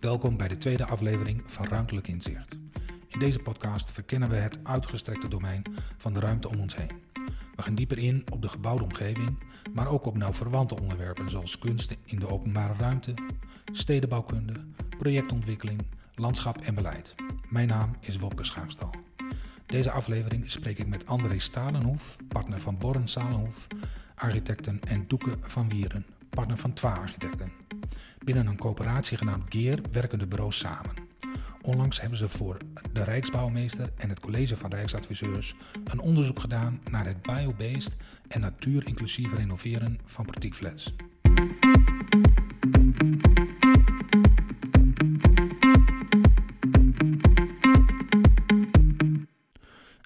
Welkom bij de tweede aflevering van Ruimtelijk Inzicht. In deze podcast verkennen we het uitgestrekte domein van de ruimte om ons heen. We gaan dieper in op de gebouwde omgeving, maar ook op nauw verwante onderwerpen zoals kunst in de openbare ruimte, stedenbouwkunde, projectontwikkeling, landschap en beleid. Mijn naam is Wopke Schaafstal. Deze aflevering spreek ik met André Stalenhoef, partner van Borren Stalenhoef, architecten en Doeken van Wieren, partner van Twa Architecten. Binnen een coöperatie genaamd Geer werken de bureaus samen. Onlangs hebben ze voor de Rijksbouwmeester en het College van Rijksadviseurs een onderzoek gedaan naar het biobased en natuurinclusief renoveren van portiekflats.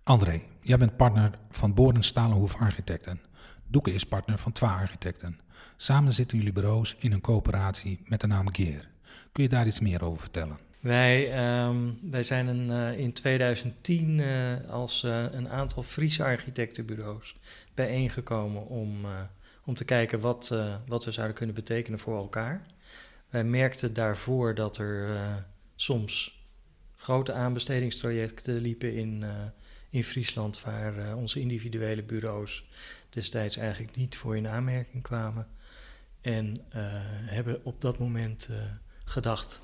André, jij bent partner van Boren Stalenhoef Architecten. Doeke is partner van Twa Architecten. Samen zitten jullie bureaus in een coöperatie met de naam Geer. Kun je daar iets meer over vertellen? Wij, ehm, wij zijn een, eh, in 2010 eh, als eh, een aantal Friese architectenbureaus bijeengekomen om, om te kijken wat, wat we zouden kunnen betekenen voor elkaar. Wij merkten daarvoor dat er soms grote aanbestedingstrajecten liepen in, in Friesland, waar onze individuele bureaus destijds eigenlijk niet voor in aanmerking kwamen. En hebben op dat moment gedacht,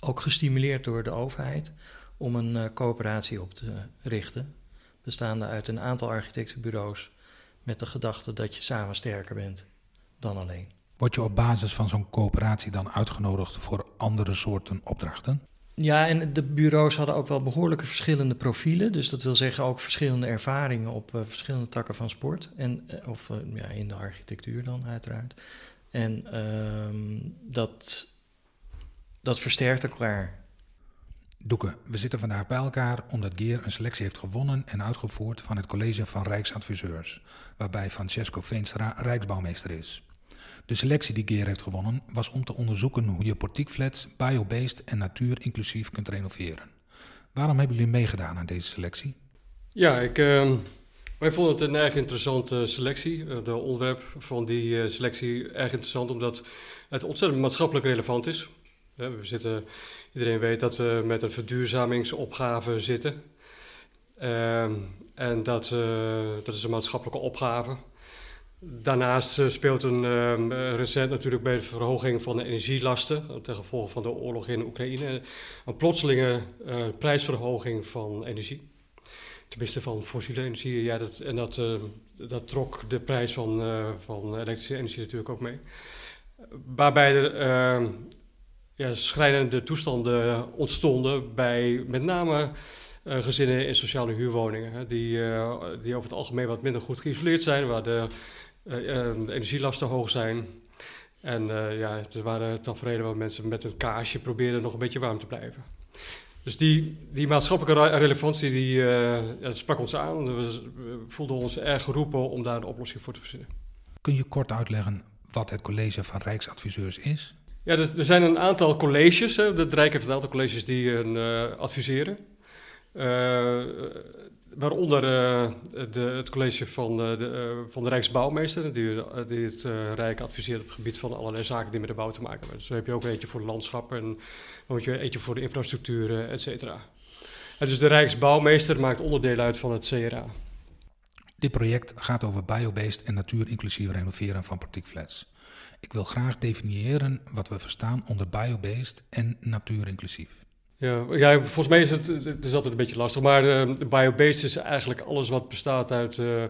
ook gestimuleerd door de overheid, om een uh, coöperatie op te richten, bestaande uit een aantal architectenbureaus met de gedachte dat je samen sterker bent dan alleen. Word je op basis van zo'n coöperatie dan uitgenodigd voor andere soorten opdrachten? Ja, en de bureaus hadden ook wel behoorlijke verschillende profielen. Dus dat wil zeggen ook verschillende ervaringen op uh, verschillende takken van sport. En, uh, of uh, ja, in de architectuur dan uiteraard. En ehm, dat dat versterkt elkaar. Doeke, we zitten vandaag bij elkaar omdat Geer een selectie heeft gewonnen en uitgevoerd van het College van Rijksadviseurs, waarbij Francesco Veenstra Rijksbouwmeester is. De selectie die Geer heeft gewonnen was om te onderzoeken hoe je portiekflats biobased en natuurinclusief kunt renoveren. Waarom hebben jullie meegedaan aan deze selectie? Ja, ik, uh, wij vonden het een erg interessante selectie. Eh, de onderwerp van die uh, selectie erg interessant omdat het ontzettend maatschappelijk relevant is. We zitten, iedereen weet dat we met een verduurzamingsopgave zitten. Uh, en dat, uh, dat is een maatschappelijke opgave. Daarnaast uh, speelt een uh, recent natuurlijk bij de verhoging van de energielasten, ten gevolge van de oorlog in Oekraïne, een plotselinge prijsverhoging van energie. Tenminste van fossiele energie. Ja, dat, en dat, dat trok de prijs van, van elektrische energie natuurlijk ook mee. Waarbij er ehm, ja, schrijnende toestanden ontstonden bij met name gezinnen in sociale huurwoningen. Hè, die, die over het algemeen wat minder goed geïsoleerd zijn, waar de, de energielasten hoog zijn. En ja, er waren tafereelen waar mensen met een kaarsje probeerden nog een beetje warm te blijven. Dus die, die maatschappelijke relevantie die, sprak ons aan. We, voelden ons erg geroepen om daar een oplossing voor te verzinnen. Kun je kort uitleggen wat het college van Rijksadviseurs is? Ja, er, er, zijn een aantal colleges. Hè. De Rijk heeft een aantal colleges die uh, adviseren. Uh, waaronder uh, de, het college van, de, van de Rijksbouwmeester, die, het Rijk adviseert op het gebied van allerlei zaken die met de bouw te maken hebben. Dus dan heb je ook eentje voor de landschap en eentje voor de infrastructuur, et cetera. Dus de Rijksbouwmeester maakt onderdeel uit van het CRA. Dit project gaat over biobased en natuurinclusief renoveren van portiekflats. Ik wil graag definiëren wat we verstaan onder biobased en natuurinclusief. Ja, ja, volgens mij is het, het is altijd een beetje lastig, maar uh, biobased is eigenlijk alles wat bestaat uit uh,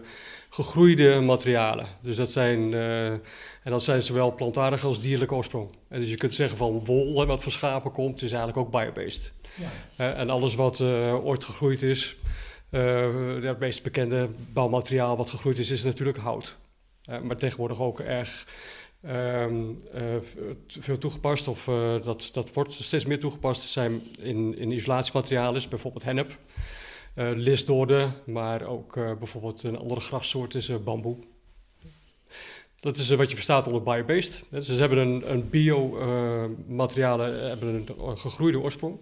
gegroeide materialen. Dus dat zijn, uh, en dat zijn zowel plantaardige als dierlijke oorsprong. En dus je kunt zeggen van wol, wat van schapen komt, is eigenlijk ook biobased. Ja. en alles wat ooit gegroeid is, het meest bekende bouwmateriaal wat gegroeid is, is natuurlijk hout. maar tegenwoordig ook erg Um, uh, veel toegepast, of uh, dat, dat wordt steeds meer toegepast, zijn in, in isolatiematerialen, is bijvoorbeeld hennep, uh, maar ook bijvoorbeeld een andere grassoort is bamboe. Dat is wat je verstaat onder biobased. Ze hebben een, een biomaterialen, hebben een gegroeide oorsprong.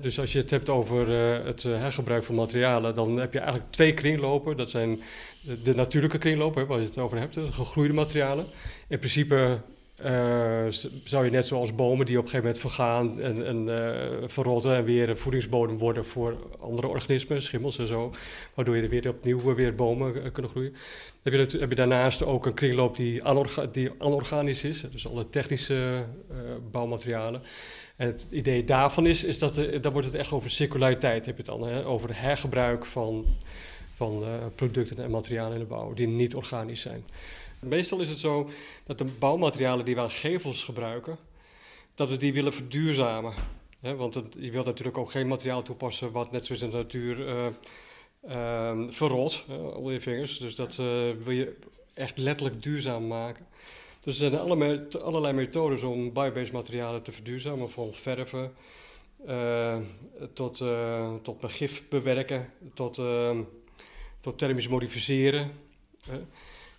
Dus als je het hebt over uh, het uh, hergebruik van materialen, dan heb je eigenlijk twee kringlopen. Dat zijn de natuurlijke kringlopen, waar je het over hebt, de gegroeide materialen. In principe uh, zou je net zoals bomen die op een gegeven moment vergaan en, en uh, verrotten en weer een voedingsbodem worden voor andere organismen, schimmels en zo, waardoor je er weer opnieuw weer bomen kunnen groeien. Heb je, heb je daarnaast ook een kringloop die, die anorganisch is, dus alle technische bouwmaterialen. En het idee daarvan is, is dat er, dan wordt het echt over circulariteit, heb je het dan, hè? over hergebruik van, van producten en materialen in de bouw die niet organisch zijn. Meestal is het zo dat de bouwmaterialen die we aan gevels gebruiken, dat we die willen verduurzamen. want het, je wilt natuurlijk ook geen materiaal toepassen wat net zoals in de natuur uh, uh, verrot onder je vingers. Dus dat wil je echt letterlijk duurzaam maken. Dus er zijn allerlei, methodes om biobased materialen te verduurzamen, van verven eh, tot, uh, tot gif bewerken, tot, tot thermisch modificeren.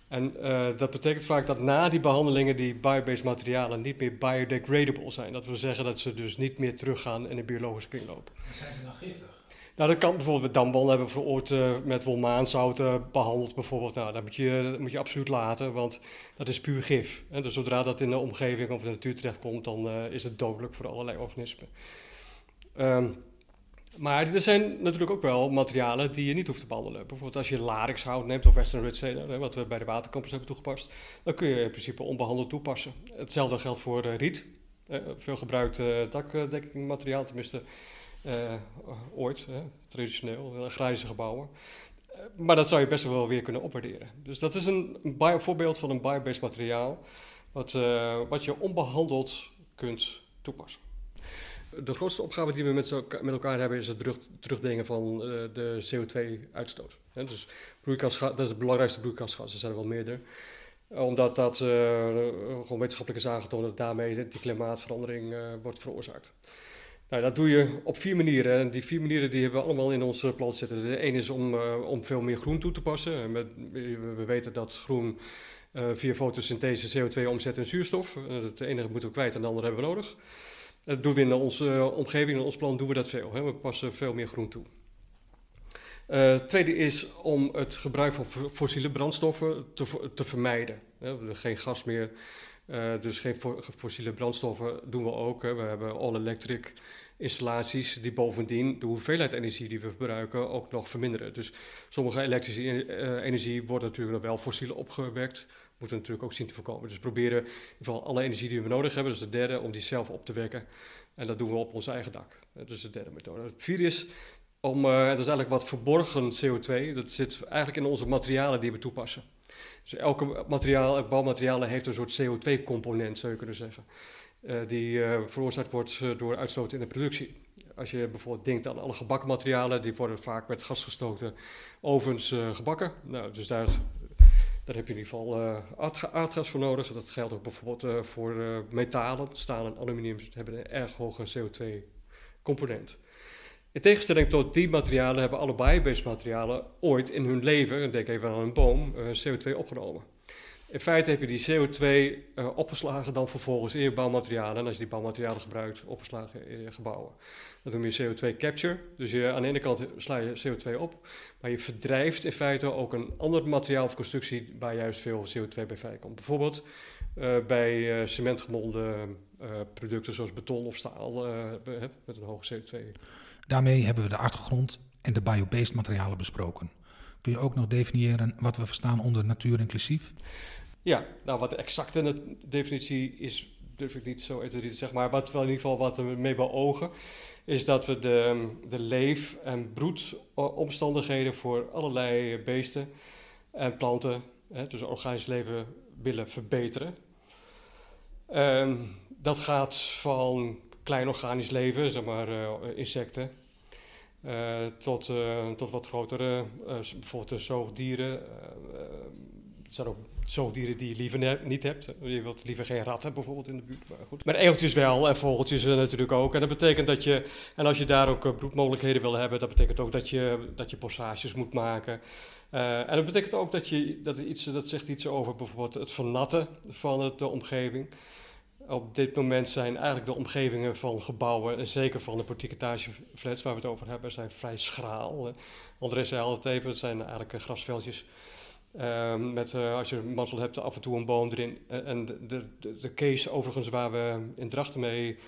En uh, dat betekent vaak dat na die behandelingen die biobased materialen niet meer biodegradable zijn. Dat wil zeggen dat ze dus niet meer teruggaan in de biologische kringloop. Zijn ze dan giftig? Nou, dat kan bijvoorbeeld damwal hebben we uh, met wolmaanzouten behandeld bijvoorbeeld. Nou, dat moet, je, moet je absoluut laten, want dat is puur gif. En dus zodra dat in de omgeving of de natuur terechtkomt, dan uh, is het dodelijk voor allerlei organismen. Um, maar er zijn natuurlijk ook wel materialen die je niet hoeft te behandelen. Bijvoorbeeld als je larixhout neemt of western red cedar, wat we bij de watercampus hebben toegepast, dan kun je in principe onbehandeld toepassen. Hetzelfde geldt voor uh, riet, veel gebruikt dakdekkingmateriaal, tenminste ooit, traditioneel, agrarische gebouwen. maar dat zou je best wel weer kunnen opwaarderen. Dus dat is een, voorbeeld van een biobased materiaal wat, wat je onbehandeld kunt toepassen de grootste opgave die we met, elkaar hebben is het terug, terugdringen van de CO2-uitstoot. Dus dat is het belangrijkste broeikasgas, er zijn er wel meerdere. Omdat dat gewoon wetenschappelijk is aangetoond dat daarmee die klimaatverandering wordt veroorzaakt. Nou, dat doe je op vier manieren. En die vier manieren die hebben we allemaal in ons plan zitten. De ene is om, om veel meer groen toe te passen. We weten dat groen via fotosynthese CO2 omzet in zuurstof. het ene moeten we kwijt en het andere hebben we nodig. Dat doen we in onze uh, omgeving, in ons plan doen we dat veel. Hè? We passen veel meer groen toe. Uh, tweede is om het gebruik van fossiele brandstoffen te, te vermijden. Hè? Geen gas meer, uh, dus geen fossiele brandstoffen doen we ook. Hè? We hebben all-electric installaties die bovendien de hoeveelheid energie die we verbruiken ook nog verminderen. Dus sommige elektrische uh, energie wordt natuurlijk nog wel fossiel opgewekt moeten we natuurlijk ook zien te voorkomen. Dus proberen in ieder geval alle energie die we nodig hebben, dus de derde, om die zelf op te wekken. En dat doen we op ons eigen dak. Dat is de derde methode. Het vierde is om, dat is eigenlijk wat verborgen CO2, dat zit eigenlijk in onze materialen die we toepassen. Dus elke materiaal, elk bouwmateriaal heeft een soort CO2-component, zou je kunnen zeggen. Uh, die uh, veroorzaakt wordt door uitstoot in de productie. Als je bijvoorbeeld denkt aan alle gebakken materialen, die worden vaak met gasgestookte ovens gebakken. Nou, dus daar daar heb je in ieder geval aardgas voor nodig. Dat geldt ook bijvoorbeeld voor metalen. Staal en aluminium hebben een erg hoge CO2-component. In tegenstelling tot die materialen hebben alle biobased materialen ooit in hun leven, denk even aan een boom, CO2 opgenomen. In feite heb je die CO2 opgeslagen dan vervolgens in je bouwmaterialen. En als je die bouwmaterialen gebruikt, opgeslagen in je gebouwen. Dat noem je CO2 capture. Dus je, aan de ene kant sla je CO2 op, maar je verdrijft in feite ook een ander materiaal of constructie waar juist veel CO2 bij vrijkomt. Bijvoorbeeld uh, bij uh, cementgebonden uh, producten zoals beton of staal met een hoge CO2. Daarmee hebben we de achtergrond en de biobased materialen besproken. Kun je ook nog definiëren wat we verstaan onder natuur inclusief? Ja, nou wat de exacte definitie is, durf ik niet zo te zeggen, maar wat wel in ieder geval wat we mee beogen, is dat we de, de leef- en broedomstandigheden voor allerlei beesten en planten, hè, dus organisch leven, willen verbeteren. Um, dat gaat van klein organisch leven, zeg maar uh, insecten, uh, tot, uh, tot wat grotere, bijvoorbeeld zoogdieren, er zijn ook zoogdieren die je liever niet hebt. Je wilt liever geen ratten bijvoorbeeld in de buurt. Maar, goed. maar egeltjes wel en vogeltjes natuurlijk ook. En dat betekent dat je, en als je daar ook eh, broedmogelijkheden wil hebben, dat betekent ook dat je, dat je bossages moet maken. En dat betekent ook dat je, dat, iets, dat zegt iets over bijvoorbeeld het vernatten van de omgeving. Op dit moment zijn eigenlijk de omgevingen van gebouwen, en zeker van de porticetageflats waar we het over hebben, zijn vrij schraal. André zei altijd even, het zijn eigenlijk grasveldjes Ehm, met, als je mazzel hebt, af en toe een boom erin. en de, de, de, case overigens waar we in Drachten mee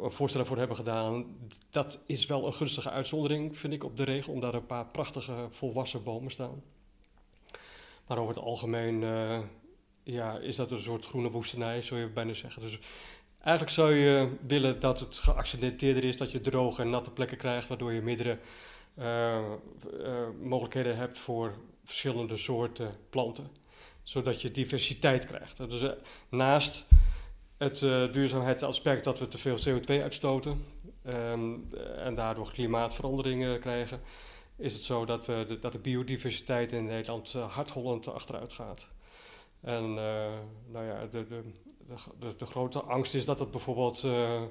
voorstellen voor hebben gedaan, dat is wel een gunstige uitzondering, vind ik, op de regel, omdat er een paar prachtige volwassen bomen staan. Maar over het algemeen ja, is dat een soort groene woestenij, zou je bijna zeggen. Dus eigenlijk zou je willen dat het geaccidenteerder is, dat je droge en natte plekken krijgt, waardoor je meerdere uh, mogelijkheden hebt voor verschillende soorten planten. Zodat je diversiteit krijgt. Dus uh, naast het duurzaamheidsaspect dat we te veel CO2 uitstoten um, en daardoor klimaatveranderingen krijgen, is het zo dat, we de, dat de biodiversiteit in Nederland hardhollend achteruit gaat. En uh, nou ja, de, de, de, de, grote angst is dat het bijvoorbeeld uh,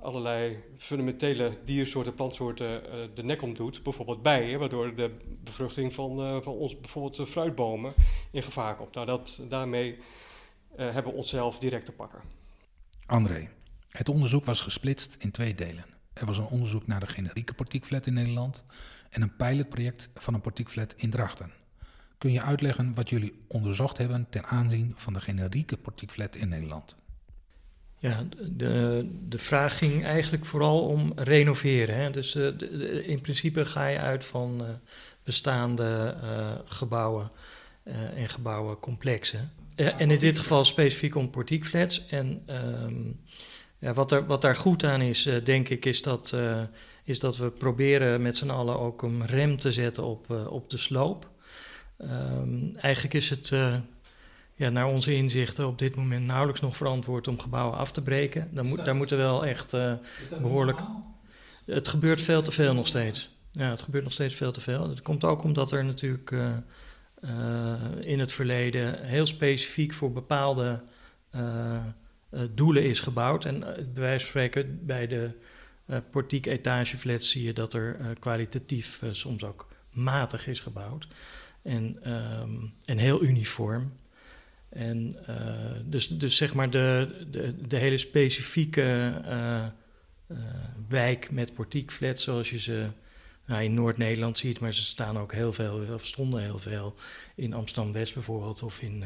allerlei fundamentele diersoorten, plantsoorten uh, de nek omdoet. Bijvoorbeeld bijen, waardoor de bevruchting van, van ons bijvoorbeeld fruitbomen in gevaar komt. Nou, dat, daarmee hebben we onszelf direct te pakken. André, het onderzoek was gesplitst in twee delen. Er was een onderzoek naar de generieke portiekflat in Nederland en een pilotproject van een portiekflat in Drachten. Kun je uitleggen wat jullie onderzocht hebben ten aanzien van de generieke portiekflat in Nederland? Ja, de, de vraag ging eigenlijk vooral om renoveren. Hè? Dus uh, in principe ga je uit van uh, bestaande uh, gebouwen en gebouwencomplexen. en in dit geval specifiek om portiekflats. En um, ja, wat, er, wat daar goed aan is, denk ik, is dat, is dat we proberen met z'n allen ook een rem te zetten op, op de sloop. Um, eigenlijk is het uh, ja, naar onze inzichten op dit moment nauwelijks nog verantwoord om gebouwen af te breken. Daar, moet, daar moeten wel echt uh, behoorlijk. Het gebeurt veel te veel nog steeds. Ja, het gebeurt nog steeds veel te veel. Dat komt ook omdat er natuurlijk uh, in het verleden heel specifiek voor bepaalde doelen is gebouwd. En bij wijze van spreken bij de portiek etageflats zie je dat er kwalitatief soms ook matig is gebouwd. En, um, en heel uniform. En uh, dus, dus zeg maar de, de, de hele specifieke uh, uh, wijk met portiekflats, zoals je ze nou, in Noord-Nederland ziet, maar ze staan ook heel veel, of stonden heel veel in Amsterdam-West bijvoorbeeld, of in,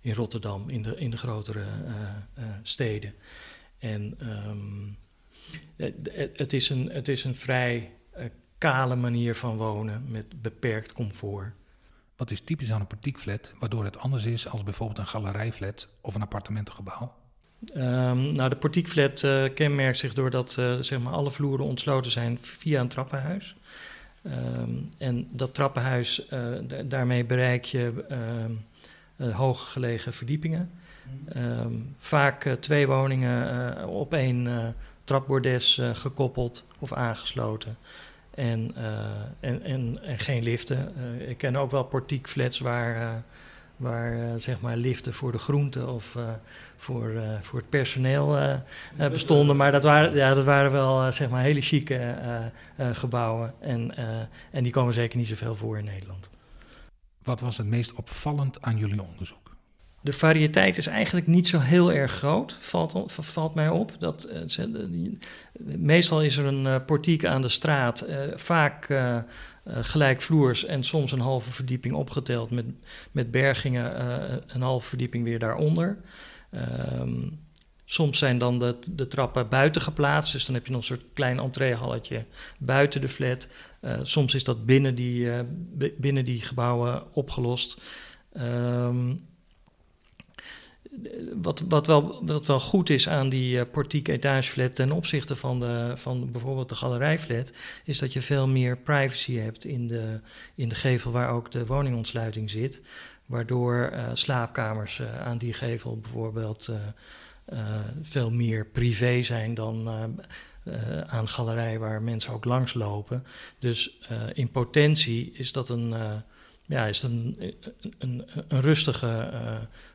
in Rotterdam, in de, in de grotere steden. En um, het, het, is een, het is een vrij kale manier van wonen met beperkt comfort. Wat is typisch aan een portiekflat, waardoor het anders is als bijvoorbeeld een galerijflat of een appartementengebouw? Um, nou, de portiekflat uh, kenmerkt zich doordat uh, zeg maar alle vloeren ontsloten zijn via een trappenhuis. Um, en dat trappenhuis, uh, daarmee bereik je ehm, hoog gelegen verdiepingen. Vaak twee woningen op één trapbordes gekoppeld of aangesloten. En, uh, en, en, en, geen liften. Uh, ik ken ook wel portiekflats waar, uh, waar zeg maar liften voor de groente of voor, voor het personeel bestonden. Maar dat waren, ja, dat waren wel zeg maar hele chique gebouwen. En, en die komen zeker niet zoveel voor in Nederland. Wat was het meest opvallend aan jullie onderzoek? De variëteit is eigenlijk niet zo heel erg groot, valt, valt mij op. Dat, uh, meestal is er een uh, portiek aan de straat, vaak gelijkvloers en soms een halve verdieping opgeteld met, met bergingen, een halve verdieping weer daaronder. Um, soms zijn dan de, de, trappen buiten geplaatst, dus dan heb je nog een soort klein entreehalletje buiten de flat. soms is dat binnen die, binnen die gebouwen opgelost. Um, wat, wat, wel, wat wel goed is aan die uh, portiek etageflat ten opzichte van, de, van bijvoorbeeld de galerijflat, is dat je veel meer privacy hebt in de, in de gevel waar ook de woningontsluiting zit. Waardoor uh, slaapkamers uh, aan die gevel bijvoorbeeld veel meer privé zijn dan aan galerij waar mensen ook langs lopen. Dus in potentie is dat een, ja, is dat een, een, een rustige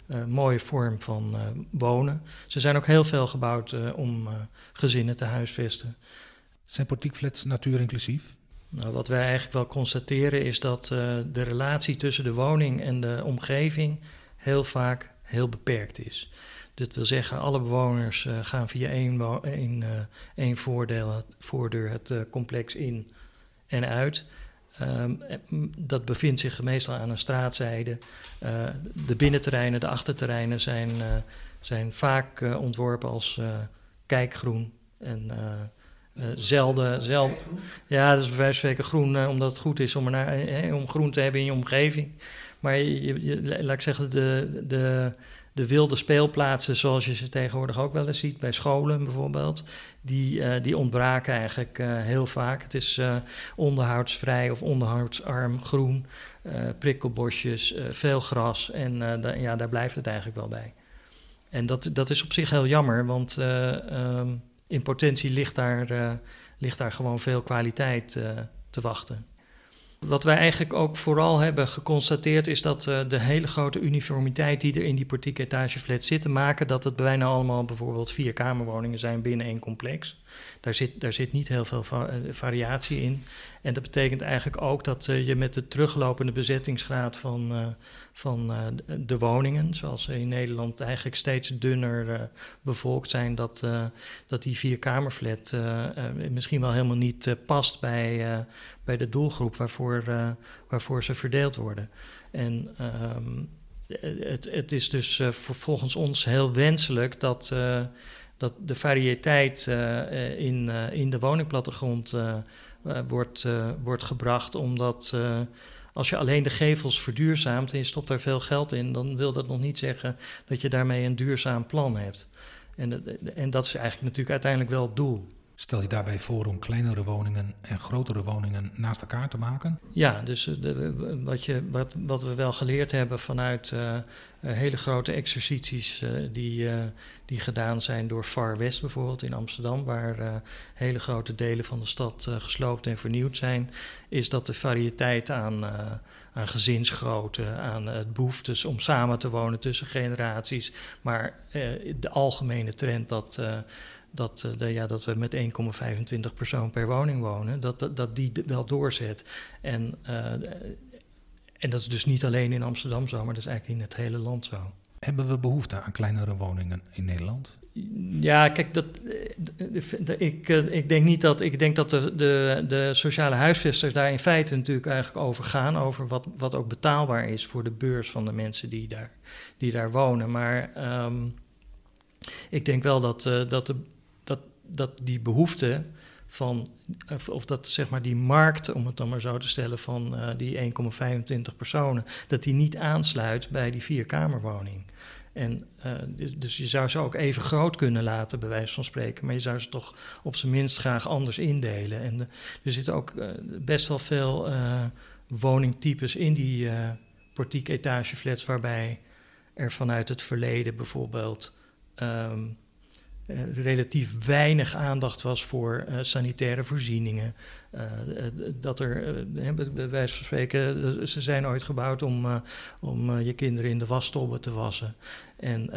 uh, mooie vorm van uh, wonen. Ze zijn ook heel veel gebouwd om gezinnen te huisvesten. Zijn portiekflats natuurinclusief? Nou, wat wij eigenlijk wel constateren is dat de relatie tussen de woning en de omgeving heel vaak heel beperkt is. Dit wil zeggen, alle bewoners gaan via één, één, één voordeel, voordeur het complex in en uit. Ehm, dat bevindt zich meestal aan een straatzijde. de binnenterreinen, de achterterreinen zijn, zijn vaak ontworpen als kijkgroen. En zelden, zelden. Ja, dat is bij wijze van spreken groen, omdat het goed is om, er naar, om groen te hebben in je omgeving. Maar je, laat ik zeggen, de, de, de wilde speelplaatsen, zoals je ze tegenwoordig ook wel eens ziet, bij scholen bijvoorbeeld, die, uh, die ontbraken eigenlijk uh, heel vaak. Het is uh, onderhoudsvrij of onderhoudsarm groen, prikkelbosjes, veel gras en ja, daar blijft het eigenlijk wel bij. En dat, dat is op zich heel jammer, want um, in potentie ligt daar, ligt daar gewoon veel kwaliteit te wachten. Wat wij eigenlijk ook vooral hebben geconstateerd is dat uh, de hele grote uniformiteit die er in die portiek etageflats zitten, maken dat het bijna allemaal bijvoorbeeld vier kamerwoningen zijn binnen één complex. Daar zit, daar zit niet heel veel eh, variatie in. En dat betekent eigenlijk ook dat uh, je met de teruglopende bezettingsgraad van, uh, van de woningen, zoals ze in Nederland eigenlijk steeds dunner bevolkt zijn, dat, dat die vierkamerflat misschien wel helemaal niet past bij, bij de doelgroep waarvoor, waarvoor ze verdeeld worden. En um, het, het is dus volgens ons heel wenselijk dat dat de variëteit uh, in, uh, in de woningplattegrond wordt, wordt gebracht, omdat als je alleen de gevels verduurzaamt en je stopt daar veel geld in, dan wil dat nog niet zeggen dat je daarmee een duurzaam plan hebt. En, en dat is eigenlijk natuurlijk uiteindelijk wel het doel. Stel je daarbij voor om kleinere woningen en grotere woningen naast elkaar te maken? Ja, dus eh, de, wat, je, wat, wat we wel geleerd hebben vanuit uh, hele grote exercities die, die gedaan zijn door Far West bijvoorbeeld in Amsterdam, waar hele grote delen van de stad gesloopt en vernieuwd zijn, is dat de variëteit aan, aan gezinsgrootte, aan het behoeftes om samen te wonen tussen generaties, maar de algemene trend dat dat, de, ja, dat we met 1,25 persoon per woning wonen, dat, dat, dat die wel doorzet. En, uh, en dat is dus niet alleen in Amsterdam zo, maar dat is eigenlijk in het hele land zo. Hebben we behoefte aan kleinere woningen in Nederland? Ja, kijk, dat, ik, ik denk niet dat. Ik denk dat de, de, de sociale huisvesters daar in feite natuurlijk eigenlijk over gaan. Over wat, wat ook betaalbaar is voor de beurs van de mensen die daar, die daar wonen. Maar um, ik denk wel dat, uh, dat de dat die behoefte van, of dat zeg maar die markt, om het dan maar zo te stellen, van uh, die 1,25 personen, dat die niet aansluit bij die vierkamerwoning. En uh, dus, dus, je zou ze ook even groot kunnen laten, bij wijze van spreken, maar je zou ze toch op zijn minst graag anders indelen. En uh, er zitten ook best wel veel woningtypes in die portiek etageflats, waarbij er vanuit het verleden bijvoorbeeld. Um, uh, relatief weinig aandacht was voor uh, sanitaire voorzieningen. Uh, dat er, bij wijze van spreken, ze zijn ooit gebouwd om, om je kinderen in de wastobben te wassen. En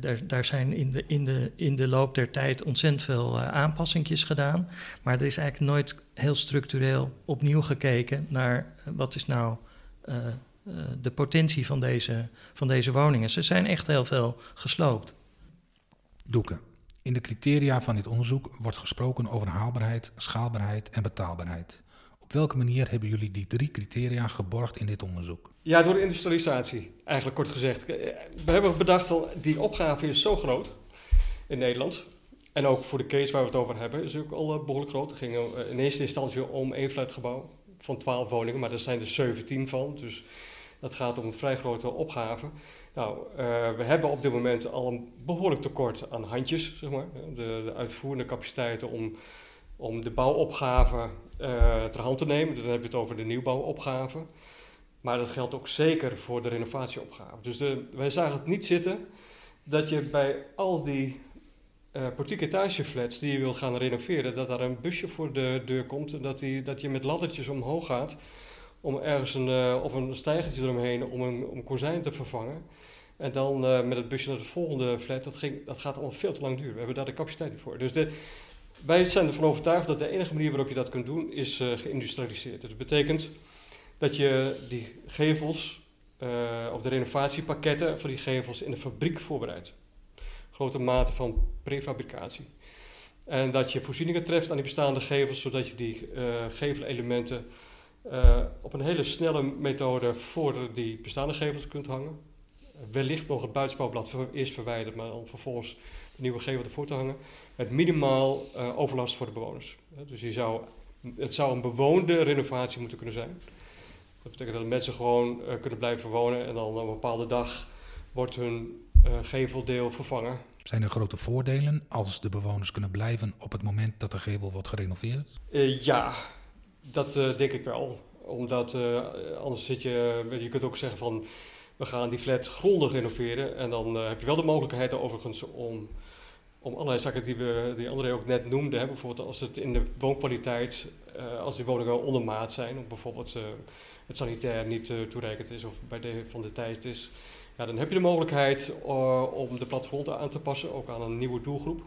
daar, daar zijn in de, in, de, in de loop der tijd ontzettend veel aanpassingjes gedaan. Maar er is eigenlijk nooit heel structureel opnieuw gekeken naar wat is nou de potentie van deze, van deze woningen. Ze zijn echt heel veel gesloopt. Doeken. In de criteria van dit onderzoek wordt gesproken over haalbaarheid, schaalbaarheid en betaalbaarheid. Op welke manier hebben jullie die drie criteria geborgd in dit onderzoek? Ja, door de industrialisatie, eigenlijk kort gezegd. We hebben bedacht, dat die opgave is zo groot in Nederland. En ook voor de case waar we het over hebben, is ook al eh, behoorlijk groot. Het ging eh, in eerste instantie om één flatgebouw van 12 woningen, maar er zijn er 17 van. Dus dat gaat om een vrij grote opgave. Nou, uh, we hebben op dit moment al een behoorlijk tekort aan handjes, zeg maar. De, de uitvoerende capaciteiten om, om de bouwopgave uh, ter hand te nemen. Dan hebben we het over de nieuwbouwopgave. Maar dat geldt ook zeker voor de renovatieopgave. Dus de, wij zagen het niet zitten dat je bij al die uh, portiek etageflats die je wil gaan renoveren, dat daar een busje voor de deur komt en dat, die, dat je met laddertjes omhoog gaat om ergens een, of een stijgertje eromheen om een, om kozijn te vervangen. En dan uh, met het busje naar de volgende flat, dat, ging, dat gaat allemaal veel te lang duren. We hebben daar de capaciteit niet voor. Dus de, wij zijn ervan overtuigd dat de enige manier waarop je dat kunt doen, is uh, geïndustrialiseerd. Dus dat betekent dat je die gevels, uh, of de renovatiepakketten voor die gevels in de fabriek voorbereidt. Grote mate van prefabricatie. En dat je voorzieningen treft aan die bestaande gevels, zodat je die gevelelementen eh, op een hele snelle methode voor die bestaande gevels kunt hangen. Wellicht nog het buitenspouwblad eerst verwijderen, maar dan vervolgens de nieuwe gevel ervoor te hangen. Met minimaal uh, overlast voor de bewoners. dus je zou, het zou een bewoonde renovatie moeten kunnen zijn. Dat betekent dat mensen gewoon uh, kunnen blijven wonen en dan op een bepaalde dag wordt hun geveldeel vervangen. Zijn er grote voordelen als de bewoners kunnen blijven op het moment dat de gevel wordt gerenoveerd? ja, dat uh, denk ik wel. Omdat uh, anders zit je, je kunt ook zeggen van we gaan die flat grondig renoveren. En dan uh, heb je wel de mogelijkheid overigens om, om allerlei zaken die, we, die André ook net noemde. Bijvoorbeeld als het in de woonkwaliteit, als die woningen ondermaat zijn. Of bijvoorbeeld het sanitair niet toereikend is of bij de van de tijd is. Ja, dan heb je de mogelijkheid om de plattegrond aan te passen, ook aan een nieuwe doelgroep.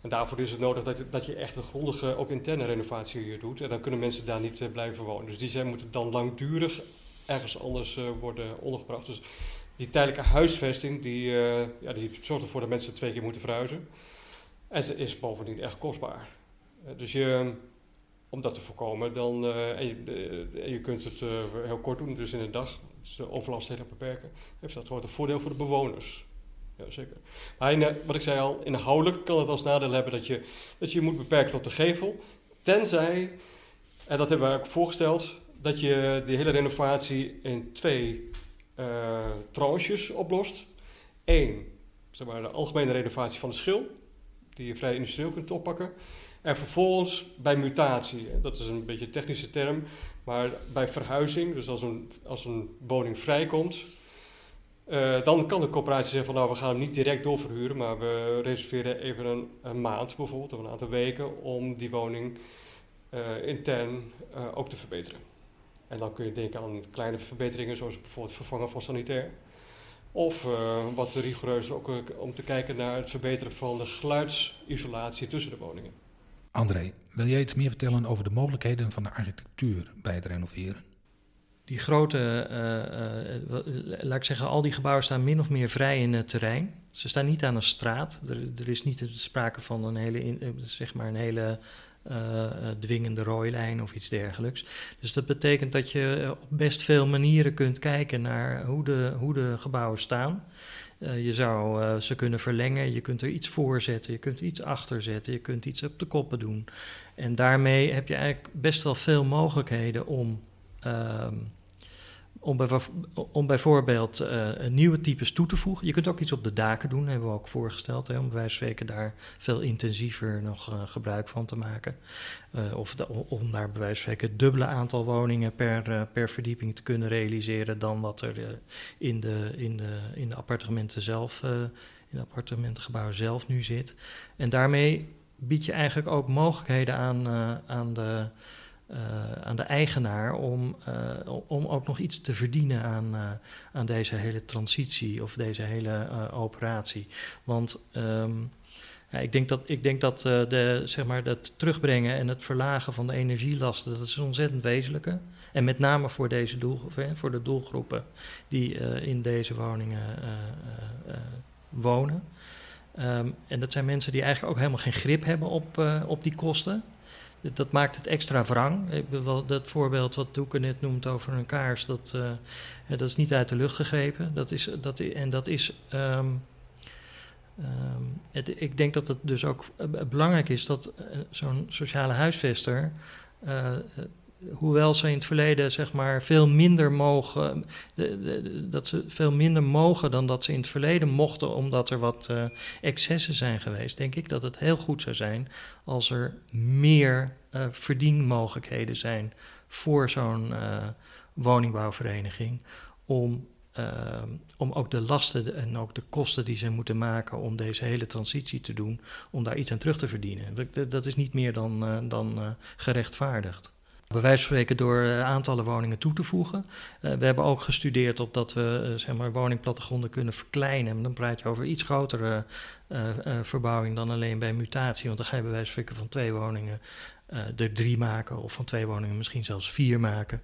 En daarvoor is het nodig dat dat je echt een grondige, ook interne renovatie doet. En dan kunnen mensen daar niet blijven wonen. Dus die zijn, moeten dan langdurig ergens anders uh, worden ondergebracht. Dus die tijdelijke huisvesting, die, uh, ja, die zorgt ervoor dat mensen twee keer moeten verhuizen. En ze is bovendien echt kostbaar. dus je, om dat te voorkomen, dan, en, je, je kunt het heel kort doen, dus in een dag, dus de overlast heel beperken, heeft dat wordt een voordeel voor de bewoners ja, zeker. Maar wat ik zei al, inhoudelijk kan het als nadeel hebben dat je dat je, moet beperken tot de gevel. Tenzij, en dat hebben we ook voorgesteld, dat je die hele renovatie in twee uh, tranches oplost. Eén, zeg maar, de algemene renovatie van de schil, die je vrij industrieel kunt oppakken. En vervolgens bij mutatie, dat is een beetje een technische term, maar bij verhuizing, dus als een, als een woning vrijkomt, uh, dan kan de coöperatie zeggen van nou we gaan hem niet direct doorverhuren, maar we reserveren even een, maand bijvoorbeeld, of een aantal weken om die woning uh, intern ook te verbeteren. En dan kun je denken aan kleine verbeteringen zoals bijvoorbeeld vervangen van sanitair. Of wat rigoureus ook om te kijken naar het verbeteren van de geluidsisolatie tussen de woningen. André, wil jij iets meer vertellen over de mogelijkheden van de architectuur bij het renoveren? die grote, uh, uh, laat ik zeggen, al die gebouwen staan min of meer vrij in het terrein. Ze staan niet aan een straat. Er, er is niet sprake van een hele, in, zeg maar een hele dwingende rooilijn of iets dergelijks. Dus dat betekent dat je op best veel manieren kunt kijken naar hoe de, hoe de gebouwen staan. je zou ze kunnen verlengen, je kunt er iets voor zetten, je kunt iets achter zetten, je kunt iets op de koppen doen. En daarmee heb je eigenlijk best wel veel mogelijkheden om Ehm, om, bijvoorbeeld uh, nieuwe types toe te voegen. Je kunt ook iets op de daken doen, hebben we ook voorgesteld, hè, om bij spreken daar veel intensiever nog uh, gebruik van te maken. Uh, of om daar bij wijze van spreken het dubbele aantal woningen per, per verdieping te kunnen realiseren dan wat er in, de, in, de, in de appartementen zelf, in zelf nu zit. En daarmee bied je eigenlijk ook mogelijkheden aan, aan de uh, aan de eigenaar om, uh, om ook nog iets te verdienen aan, uh, aan deze hele transitie of deze hele operatie. Want um, ja, ik denk dat, ik denk dat de, zeg maar, dat terugbrengen en het verlagen van de energielasten, dat is ontzettend wezenlijke. En met name voor, deze doel, voor de doelgroepen die in deze woningen wonen. Um, en dat zijn mensen die eigenlijk ook helemaal geen grip hebben op, op die kosten dat maakt het extra wrang. Dat voorbeeld wat Doeke net noemt over een kaars, dat, uh, dat is niet uit de lucht gegrepen. Dat is, dat, en dat is. Um, het, ik denk dat het dus ook eh, belangrijk is dat zo'n sociale huisvester. Hoewel ze in het verleden zeg maar veel minder mogen, dat ze veel minder mogen dan dat ze in het verleden mochten, omdat er wat uh, excessen zijn geweest, denk ik dat het heel goed zou zijn als er meer uh, verdienmogelijkheden zijn voor zo'n uh, woningbouwvereniging om om ook de lasten en ook de kosten die ze moeten maken om deze hele transitie te doen, om daar iets aan terug te verdienen. Dat is niet meer dan, dan gerechtvaardigd bij van spreken door uh, aantallen woningen toe te voegen. Uh, we hebben ook gestudeerd op dat we uh, zeg maar woningplattegronden kunnen verkleinen. En dan praat je over iets grotere verbouwing dan alleen bij mutatie. Want dan ga je bij wijze van spreken van twee woningen er drie maken. Of van twee woningen misschien zelfs vier maken.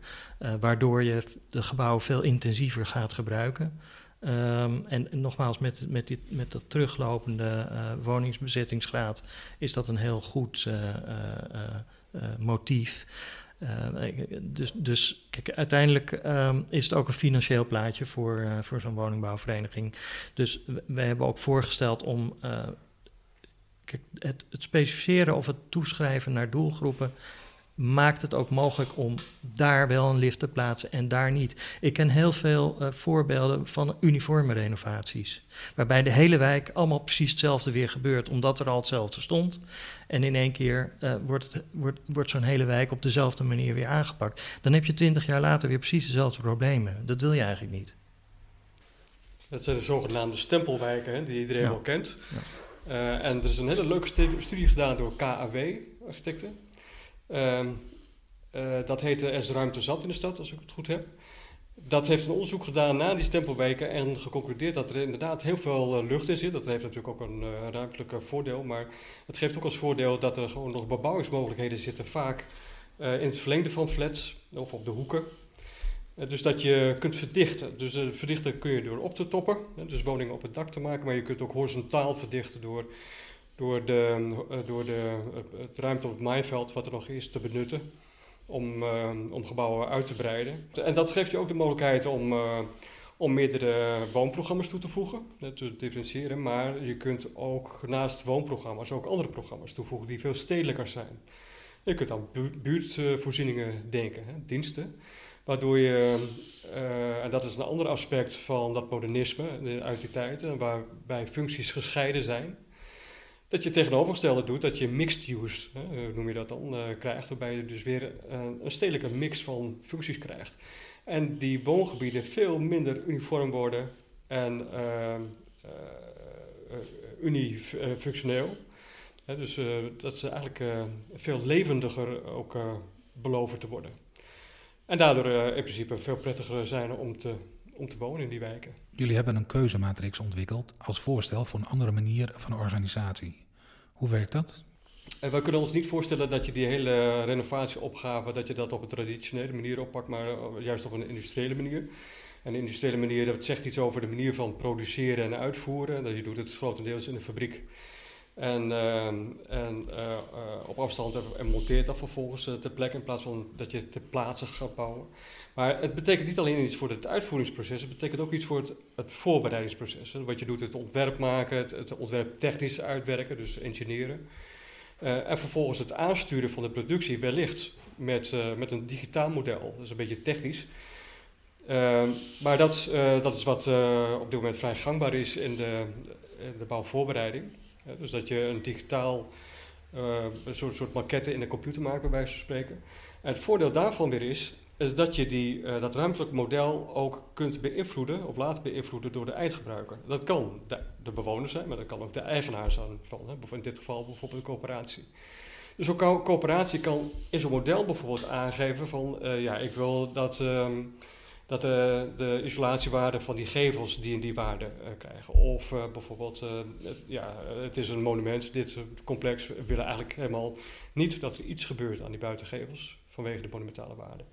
waardoor je de gebouwen veel intensiever gaat gebruiken. En, en, nogmaals, met, met, dit, met dat teruglopende woningsbezettingsgraad is dat een heel goed motief. Dus, dus kijk, uiteindelijk ehm, is het ook een financieel plaatje voor, voor zo'n woningbouwvereniging. Dus we hebben ook voorgesteld om kijk, het, het specificeren of het toeschrijven naar doelgroepen maakt het ook mogelijk om daar wel een lift te plaatsen en daar niet. Ik ken heel veel uh, voorbeelden van uniforme renovaties, waarbij de hele wijk allemaal precies hetzelfde weer gebeurt, omdat er al hetzelfde stond. En in één keer uh, wordt, het, wordt, wordt zo'n hele wijk op dezelfde manier weer aangepakt. Dan heb je twintig jaar later weer precies dezelfde problemen. Dat wil je eigenlijk niet. Dat zijn de zogenaamde stempelwijken, hè, die iedereen wel kent. Ja. Uh, en er is een hele leuke studie gedaan door KAW-architecten. Ehm, uh, dat heette Er is ruimte zat in de stad, als ik het goed heb. Dat heeft een onderzoek gedaan na die stempelwijken en geconcludeerd dat er inderdaad heel veel uh, lucht in zit. Dat heeft natuurlijk ook een uh, ruimtelijk voordeel, maar het geeft ook als voordeel dat er gewoon nog bebouwingsmogelijkheden zitten, vaak in het verlengde van flats of op de hoeken. dus dat je kunt verdichten. Dus verdichten kun je door op te toppen, dus woningen op het dak te maken, maar je kunt ook horizontaal verdichten door door, de, uh, door de, het ruimte op het maaiveld wat er nog is te benutten om, uh, om gebouwen uit te breiden. En dat geeft je ook de mogelijkheid om, om meerdere woonprogramma's toe te voegen, te differentiëren. Maar je kunt ook naast woonprogramma's ook andere programma's toevoegen die veel stedelijker zijn. Je kunt aan buurtvoorzieningen denken, hè, diensten. Waardoor je, en dat is een ander aspect van dat modernisme uit die tijd, waarbij functies gescheiden zijn dat je tegenovergestelde doet, dat je mixed use, hè, noem je dat dan, uh, krijgt, waarbij je dus weer uh, een stedelijke mix van functies krijgt. En die woongebieden veel minder uniform worden en uh, unifunctioneel. dus dat ze eigenlijk veel levendiger ook beloven te worden. En daardoor in principe veel prettiger zijn om te, om te wonen in die wijken. Jullie hebben een keuzematrix ontwikkeld als voorstel voor een andere manier van organisatie. Hoe werkt dat? En wij kunnen ons niet voorstellen dat je die hele renovatieopgave, dat je dat op een traditionele manier oppakt, maar juist op een industriële manier. En de industriële manier, dat zegt iets over de manier van produceren en uitvoeren. Dat je doet het grotendeels in de fabriek. En, uh, en uh, uh, op afstand en monteert dat vervolgens ter plekke in plaats van dat je ter plaatse gaat bouwen. Maar het betekent niet alleen iets voor het uitvoeringsproces, het betekent ook iets voor het, het voorbereidingsproces. Wat je doet, het ontwerp maken, het, het ontwerp technisch uitwerken, dus engineeren. Uh, en vervolgens het aansturen van de productie, wellicht met, uh, met een digitaal model. Dat is een beetje technisch. Uh, maar dat, dat is wat op dit moment vrij gangbaar is in de, in de bouwvoorbereiding. dus dat je een digitaal, een soort, soort maquette in de computer maakt, bij wijze van spreken. En het voordeel daarvan weer is is dat je die, uh, dat ruimtelijk model ook kunt beïnvloeden of laten beïnvloeden door de eindgebruiker. Dat kan de, de bewoner zijn, maar dat kan ook de eigenaar zijn van, hè, in dit geval bijvoorbeeld een coöperatie. Dus zo'n co coöperatie kan in zo'n model bijvoorbeeld aangeven van, uh, ja, ik wil dat, um, dat uh, de isolatiewaarde van die gevels die en die waarde krijgen. Of bijvoorbeeld, ja, het is een monument, dit complex, we willen eigenlijk helemaal niet dat er iets gebeurt aan die buitengevels vanwege de monumentale waarde.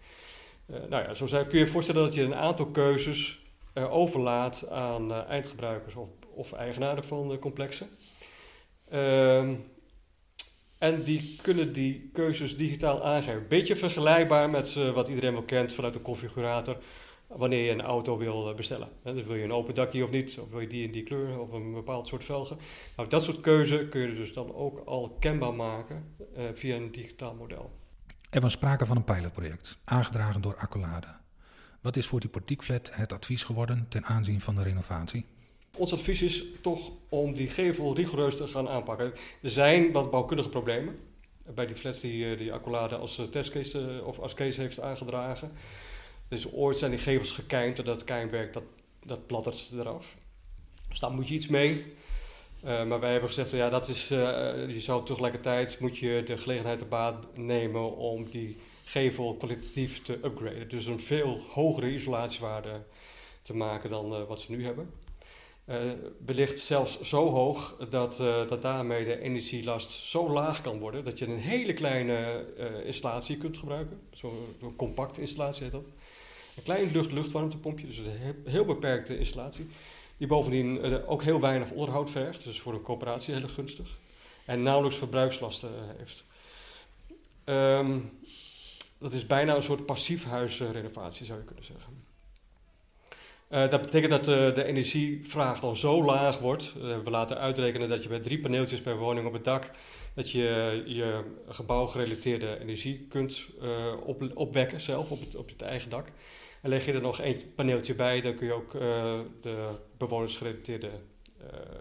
Uh, nou ja, zo kun je je voorstellen dat je een aantal keuzes uh, overlaat aan uh, eindgebruikers of, of, eigenaren van de complexen. Ehm, en die kunnen die keuzes digitaal aangeven. Beetje vergelijkbaar met wat iedereen wel kent vanuit de configurator. Wanneer je een auto wil bestellen. dus wil je een open dakje of niet, of wil je die in die kleur of een bepaald soort velgen. Nou, dat soort keuze kun je dus dan ook al kenbaar maken via een digitaal model. Er was sprake van een pilotproject, aangedragen door Accolade. Wat is voor die portiekflat het advies geworden ten aanzien van de renovatie? Ons advies is toch om die gevel rigoureus te gaan aanpakken. Er zijn wat bouwkundige problemen bij die flats die, eh, die Accolade als eh, testcase eh, of als case heeft aangedragen. Dus ooit zijn die gevels gekeind en dat keimwerk dat, dat plattert eraf. Dus daar moet je iets mee. Uh, maar wij hebben gezegd, ja, dat is, uh, je zou tegelijkertijd moet je de gelegenheid te baat nemen om die gevel kwalitatief te upgraden. Dus een veel hogere isolatiewaarde te maken dan uh, wat ze nu hebben. wellicht zelfs zo hoog dat, dat daarmee de energielast zo laag kan worden dat je een hele kleine installatie kunt gebruiken. Zo'n zo compacte installatie heet dat. Een klein lucht-luchtwarmtepompje, dus een heel beperkte installatie die bovendien uh, ook heel weinig onderhoud vergt, dus voor een coöperatie heel gunstig. En nauwelijks verbruikslasten heeft. Um, dat is bijna een soort passief huisrenovatie, zou je kunnen zeggen. Uh, dat betekent dat de energievraag dan zo laag wordt. We laten uitrekenen dat je met drie paneeltjes per woning op het dak, dat je je gebouwgerelateerde energie kunt op, opwekken zelf op het, op het eigen dak. En leg je er nog één paneeltje bij, dan kun je ook de bewonersgerelateerde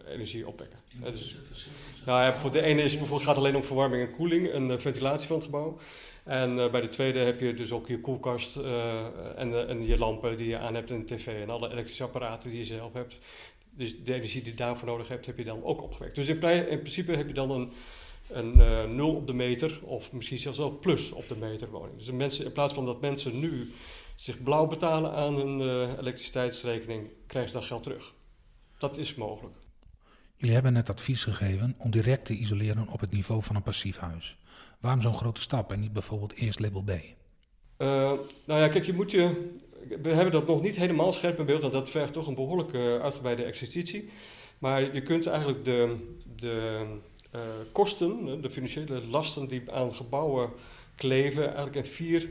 energie opwekken. dus, nou ja, voor de ene is bijvoorbeeld, gaat alleen om verwarming en koeling en ventilatie van het gebouw. En uh, bij de tweede heb je dus ook je koelkast uh, en, en, je lampen die je aan hebt en de tv en alle elektrische apparaten die je zelf hebt. Dus de energie die je daarvoor nodig hebt, heb je dan ook opgewekt. Dus in, in principe heb je dan een, een nul op de meter of misschien zelfs wel plus op de meter woning. Dus mensen, in plaats van dat mensen nu zich blauw betalen aan hun elektriciteitsrekening, krijgen ze dan geld terug. Dat is mogelijk. Jullie hebben net advies gegeven om direct te isoleren op het niveau van een passief huis. Waarom zo'n grote stap en niet bijvoorbeeld eerst label B? Uh, nou ja, kijk, je moet je. We hebben dat nog niet helemaal scherp in beeld, want dat vergt toch een behoorlijk uh, uitgebreide exercitie. Maar je kunt eigenlijk de, de uh, kosten, de financiële lasten die aan gebouwen kleven, eigenlijk in vier,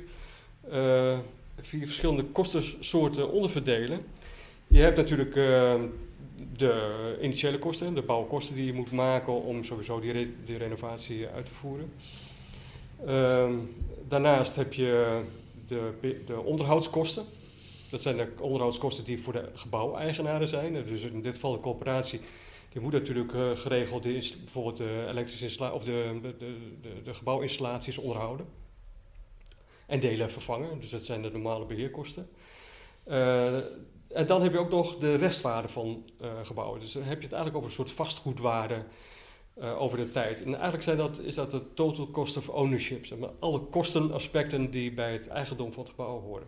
vier verschillende kostensoorten onderverdelen. Je hebt natuurlijk de initiële kosten, de bouwkosten die je moet maken om sowieso die, re die renovatie uit te voeren. Ehm, daarnaast heb je de, de onderhoudskosten. Dat zijn de onderhoudskosten die voor de gebouweigenaren zijn. Dus in dit geval de coöperatie, die moet natuurlijk uh, geregeld de, bijvoorbeeld de elektrische of de, de, de, de, gebouwinstallaties onderhouden. En delen vervangen, dus dat zijn de normale beheerkosten. Uh, en dan heb je ook nog de restwaarde van uh, gebouwen. Dus dan heb je het eigenlijk over een soort vastgoedwaarde uh, over de tijd. En eigenlijk zijn dat, is dat de total cost of ownership. Maar, alle kostenaspecten die bij het eigendom van het gebouw horen.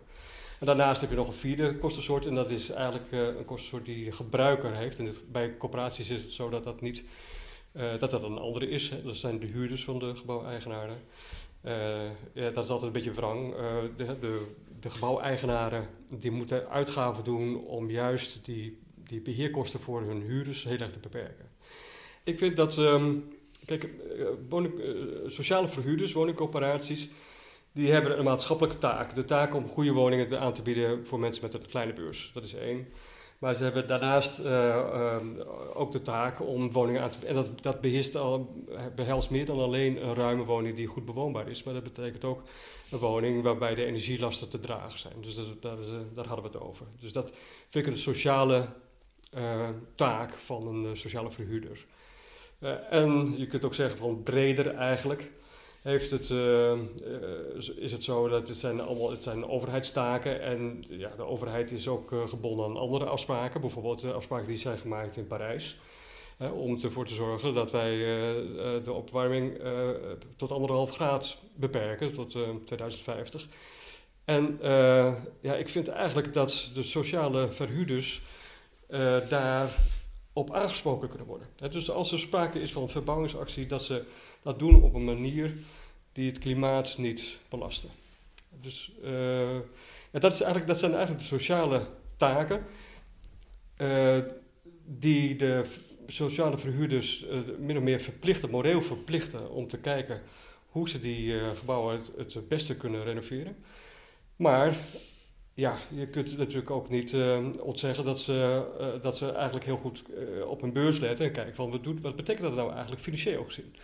En daarnaast heb je nog een vierde kostensoort. En dat is eigenlijk een kostensoort die de gebruiker heeft. En bij corporaties is het zo dat dat niet dat dat een andere is. Dat zijn de huurders van de gebouweigenaren. Ja, dat is altijd een beetje wrang. de, de, de gebouweigenaren die moeten uitgaven doen om juist die, die beheerkosten voor hun huurders heel erg te beperken. Ik vind dat, um, kijk, eh, sociale verhuurders, woningcoöperaties, die hebben een maatschappelijke taak. De taak om goede woningen aan te bieden voor mensen met een kleine beurs. Dat is één. Maar ze hebben daarnaast uh, ook de taak om woningen aan te. En dat, dat beheerst al, behelst meer dan alleen een ruime woning die goed bewoonbaar is. Maar dat betekent ook een woning waarbij de energielasten te dragen zijn. Dus dat, dat, daar hadden we het over. Dus dat vind ik een sociale taak van een sociale verhuurder. En je kunt ook zeggen van breder eigenlijk heeft het, uh, is het zo dat het zijn allemaal het zijn overheidstaken en ja, de overheid is ook gebonden aan andere afspraken, bijvoorbeeld de afspraken die zijn gemaakt in Parijs. om ervoor te zorgen dat wij de opwarming tot anderhalf graad beperken, tot 2050. En ja, ik vind eigenlijk dat de sociale verhuurders daar op aangesproken kunnen worden. dus als er sprake is van een verbouwingsactie, dat ze dat doen op een manier die het klimaat niet belasten. Dus uh, dat, is eigenlijk, dat zijn eigenlijk de sociale taken uh, die de sociale verhuurders uh, min of meer verplichten, moreel verplichten om te kijken hoe ze die gebouwen het beste kunnen renoveren. Maar ja, je kunt natuurlijk ook niet uh, ontzeggen dat ze, uh, dat ze eigenlijk heel goed uh, op hun beurs letten en kijken van wat, doet, wat betekent dat nou eigenlijk financieel gezien.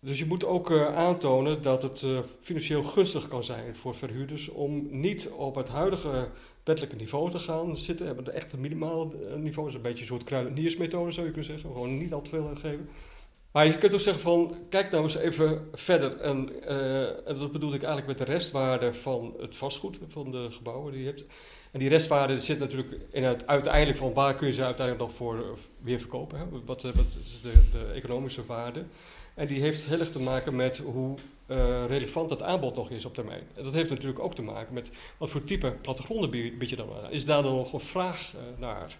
Dus je moet ook aantonen dat het financieel gunstig kan zijn voor verhuurders om niet op het huidige wettelijke niveau te gaan zitten. Hebben de echte minimale niveau, is een beetje een soort kruideniersmethode zou je kunnen zeggen, gewoon niet al te veel geven. Maar je kunt ook zeggen van, kijk nou eens even verder. En, uh, en dat bedoel ik eigenlijk met de restwaarde van het vastgoed, van de gebouwen die je hebt. En die restwaarde zit natuurlijk in het uiteindelijk van waar kun je ze uiteindelijk nog voor eh, weer verkopen. Eh, wat is de, de, economische waarde? En die heeft heel erg te maken met hoe relevant dat aanbod nog is op termijn. En dat heeft natuurlijk ook te maken met wat voor type plattegronden bied je dan aan. Is daar dan nog een vraag naar?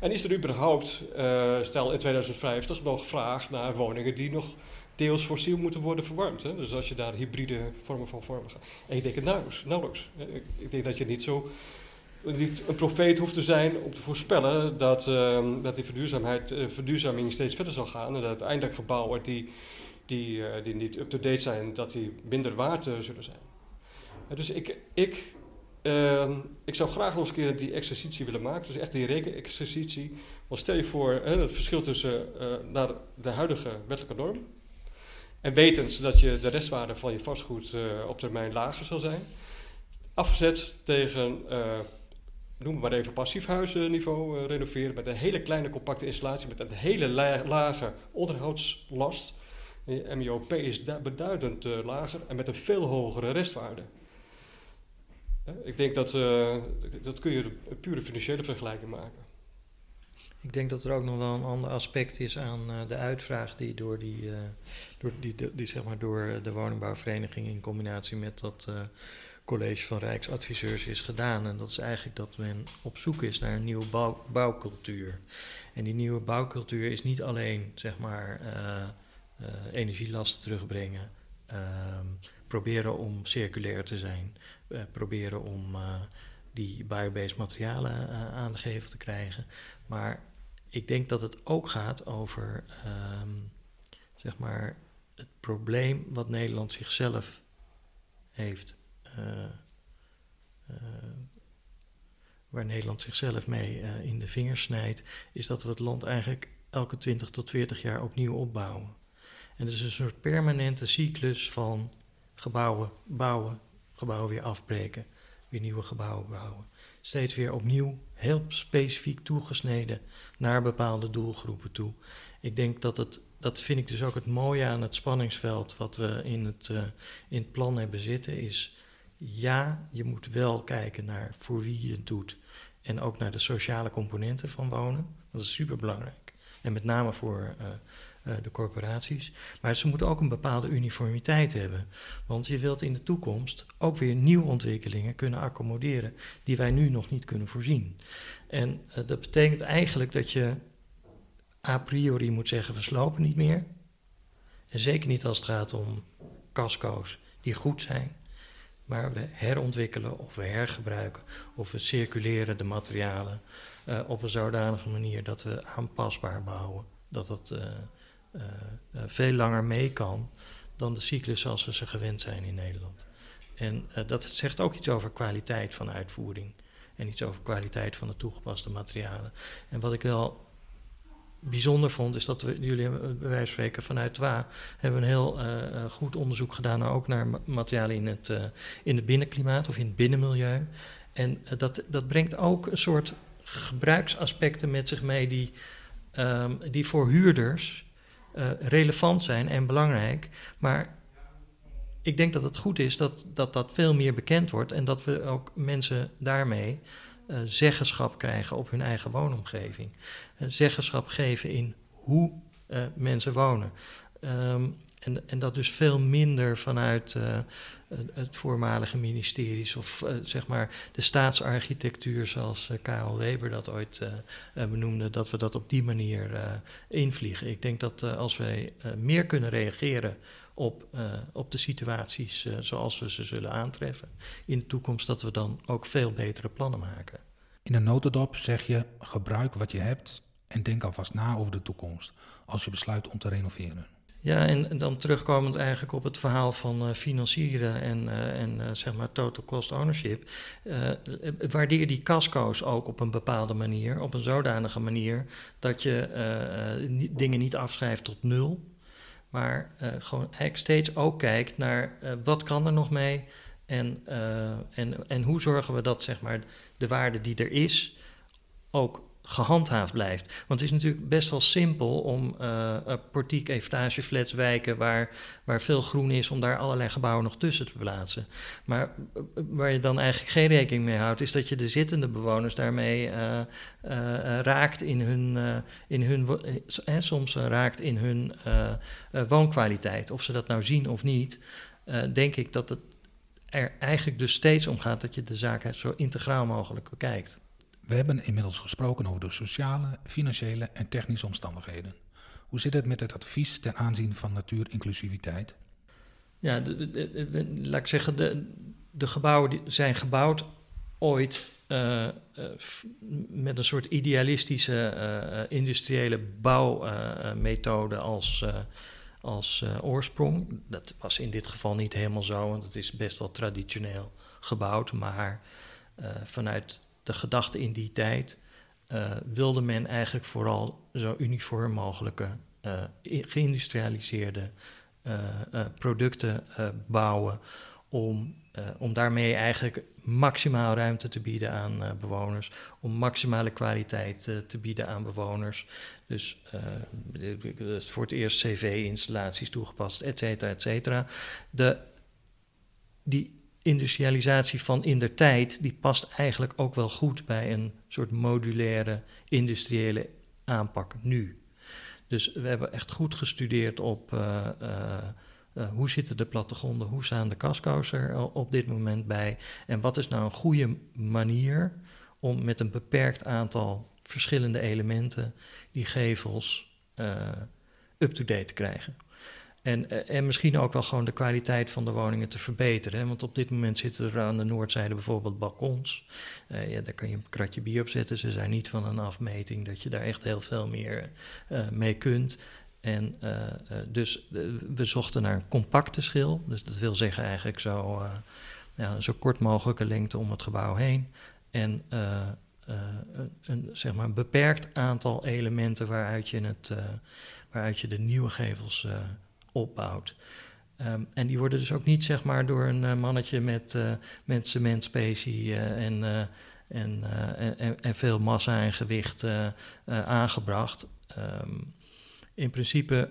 En is er überhaupt, uh, stel in 2050, nog vraag naar woningen die nog deels fossiel moeten worden verwarmd? Hè? Dus als je daar hybride vormen van vormen gaat. En ik denk het nauwelijks. nauwelijks. Ik denk dat je niet zo niet een profeet hoeft te zijn om te voorspellen dat, uh, dat die verduurzaamheid, uh, verduurzaming steeds verder zal gaan. En dat uiteindelijk gebouwen die die, die niet up-to-date zijn, dat die minder waard zullen zijn. dus ik, ik, ehm, ik zou graag nog eens een keer die exercitie willen maken, dus echt die rekenexercitie. Want stel je voor het verschil tussen naar de huidige wettelijke norm en wetend dat je de restwaarde van je vastgoed op termijn lager zal zijn, afgezet tegen noem maar even passief huisniveau uh, renoveren met een hele kleine compacte installatie met een hele lage onderhoudslast. je MIOP is beduidend lager en met een veel hogere restwaarde. Ik denk dat, uh, dat kun je een pure financiële vergelijking maken. Ik denk dat er ook nog wel een ander aspect is aan de uitvraag die door, die, door, die, die, zeg maar door de woningbouwvereniging in combinatie met dat college van Rijksadviseurs is gedaan. En dat is eigenlijk dat men op zoek is naar een nieuwe bouw, bouwcultuur. En die nieuwe bouwcultuur is niet alleen zeg maar energielasten terugbrengen, ehm, proberen om circulair te zijn, uh, proberen om die biobased materialen aan de gevel te krijgen. Maar ik denk dat het ook gaat over um, zeg maar het probleem wat Nederland zichzelf heeft eh, eh, waar Nederland zichzelf mee eh, in de vingers snijdt, is dat we het land eigenlijk elke 20 tot 40 jaar opnieuw opbouwen. En het is een soort permanente cyclus van gebouwen bouwen, gebouwen weer afbreken, weer nieuwe gebouwen bouwen. Steeds weer opnieuw, heel specifiek toegesneden naar bepaalde doelgroepen toe. Ik denk dat het, dat vind ik dus ook het mooie aan het spanningsveld wat we in het, uh, in het plan hebben zitten, is ja, je moet wel kijken naar voor wie je het doet. En ook naar de sociale componenten van wonen. Dat is super belangrijk. En met name voor uh, de corporaties. Maar ze moeten ook een bepaalde uniformiteit hebben. Want je wilt in de toekomst ook weer nieuwe ontwikkelingen kunnen accommoderen. die wij nu nog niet kunnen voorzien. En uh, dat betekent eigenlijk dat je a priori moet zeggen: we slopen niet meer. En zeker niet als het gaat om casco's die goed zijn. Maar we herontwikkelen of we hergebruiken of we circuleren de materialen uh, op een zodanige manier dat we aanpasbaar bouwen. Dat dat veel langer mee kan dan de cyclus zoals we ze gewend zijn in Nederland. En dat zegt ook iets over kwaliteit van uitvoering en iets over kwaliteit van de toegepaste materialen. En wat ik wel bijzonder vond, is dat we, jullie eh, bij wijze van spreken vanuit WA, hebben een heel goed onderzoek gedaan, ook naar materialen in het, in het binnenklimaat of in het binnenmilieu. En dat, dat brengt ook een soort gebruiksaspecten met zich mee die, um, die voor huurders relevant zijn en belangrijk. Maar ik denk dat het goed is dat, dat dat veel meer bekend wordt en dat we ook mensen daarmee uh, zeggenschap krijgen op hun eigen woonomgeving. Uh, zeggenschap geven in hoe mensen wonen. Um, en, en, dat dus veel minder vanuit het voormalige ministeries of zeg maar de staatsarchitectuur zoals Karel Weber dat ooit benoemde, dat we dat op die manier invliegen. Ik denk dat als wij meer kunnen reageren op, op de situaties zoals we ze zullen aantreffen in de toekomst, dat we dan ook veel betere plannen maken. In een notendop zeg je: gebruik wat je hebt en denk alvast na over de toekomst als je besluit om te renoveren. Ja, en dan terugkomend eigenlijk op het verhaal van uh, financieren en, uh, en uh, zeg maar total cost ownership. waardeer die casco's ook op een bepaalde manier, op een zodanige manier dat je dingen niet afschrijft tot nul. Maar gewoon steeds ook kijkt naar wat kan er nog mee en, en, en hoe zorgen we dat zeg maar, de waarde die er is ook gehandhaafd blijft. Want het is natuurlijk best wel simpel om uh, portiek, etage, wijken waar, waar veel groen is, om daar allerlei gebouwen nog tussen te plaatsen. Maar uh, waar je dan eigenlijk geen rekening mee houdt, is dat je de zittende bewoners daarmee raakt in hun, in hun en soms raakt in hun woonkwaliteit. Of ze dat nou zien of niet, denk ik dat het er eigenlijk dus steeds om gaat dat je de zaak zo integraal mogelijk bekijkt. We hebben inmiddels gesproken over de sociale, financiële en technische omstandigheden. Hoe zit het met het advies ten aanzien van natuurinclusiviteit? Ja, laat ik zeggen, de, gebouwen zijn gebouwd ooit uh, uh, met een soort idealistische uh, industriële bouwmethode als, als oorsprong. Dat was in dit geval niet helemaal zo, want het is best wel traditioneel gebouwd. Maar vanuit de gedachte in die tijd wilde men eigenlijk vooral zo uniform mogelijke geïndustrialiseerde producten bouwen om, om daarmee eigenlijk maximaal ruimte te bieden aan uh, bewoners, om maximale kwaliteit uh, te bieden aan bewoners. Dus uh, voor het eerst cv-installaties toegepast, et cetera, et cetera. De, die industrialisatie van in der tijd, die past eigenlijk ook wel goed bij een soort modulaire industriële aanpak nu. Dus we hebben echt goed gestudeerd op uh, hoe zitten de plattegronden, hoe staan de casco's er op dit moment bij? En wat is nou een goede manier om met een beperkt aantal verschillende elementen die gevels up-to-date te krijgen? En, uh, en misschien ook wel gewoon de kwaliteit van de woningen te verbeteren. Want op dit moment zitten er aan de noordzijde bijvoorbeeld balkons. Uh, ja, daar kan je een kratje bier op zetten. Ze zijn niet van een afmeting dat je daar echt heel veel meer uh, mee kunt. En dus we zochten naar een compacte schil. Dus dat wil zeggen eigenlijk zo, ja, zo kort mogelijke lengte om het gebouw heen. En een, een, zeg maar beperkt aantal elementen waaruit je, het, waaruit je de nieuwe gevels opbouwt. Um, en die worden dus ook niet zeg maar, door een mannetje met, met cementspecie en, en, en, en, veel massa en gewicht aangebracht. Um, in principe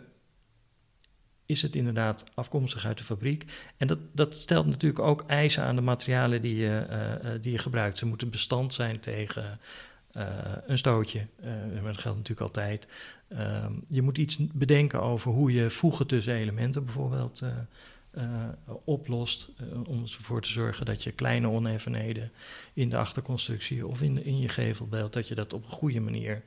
is het inderdaad afkomstig uit de fabriek. En dat, dat stelt natuurlijk ook eisen aan de materialen die je, uh, die je gebruikt. Ze moeten bestand zijn tegen uh, een stootje. Uh, dat geldt natuurlijk altijd. Ehm, je moet iets bedenken over hoe je voegen tussen elementen bijvoorbeeld oplost. om ervoor te zorgen dat je kleine oneffenheden in de achterconstructie of in, in je gevelbeeld, dat je dat op een goede manier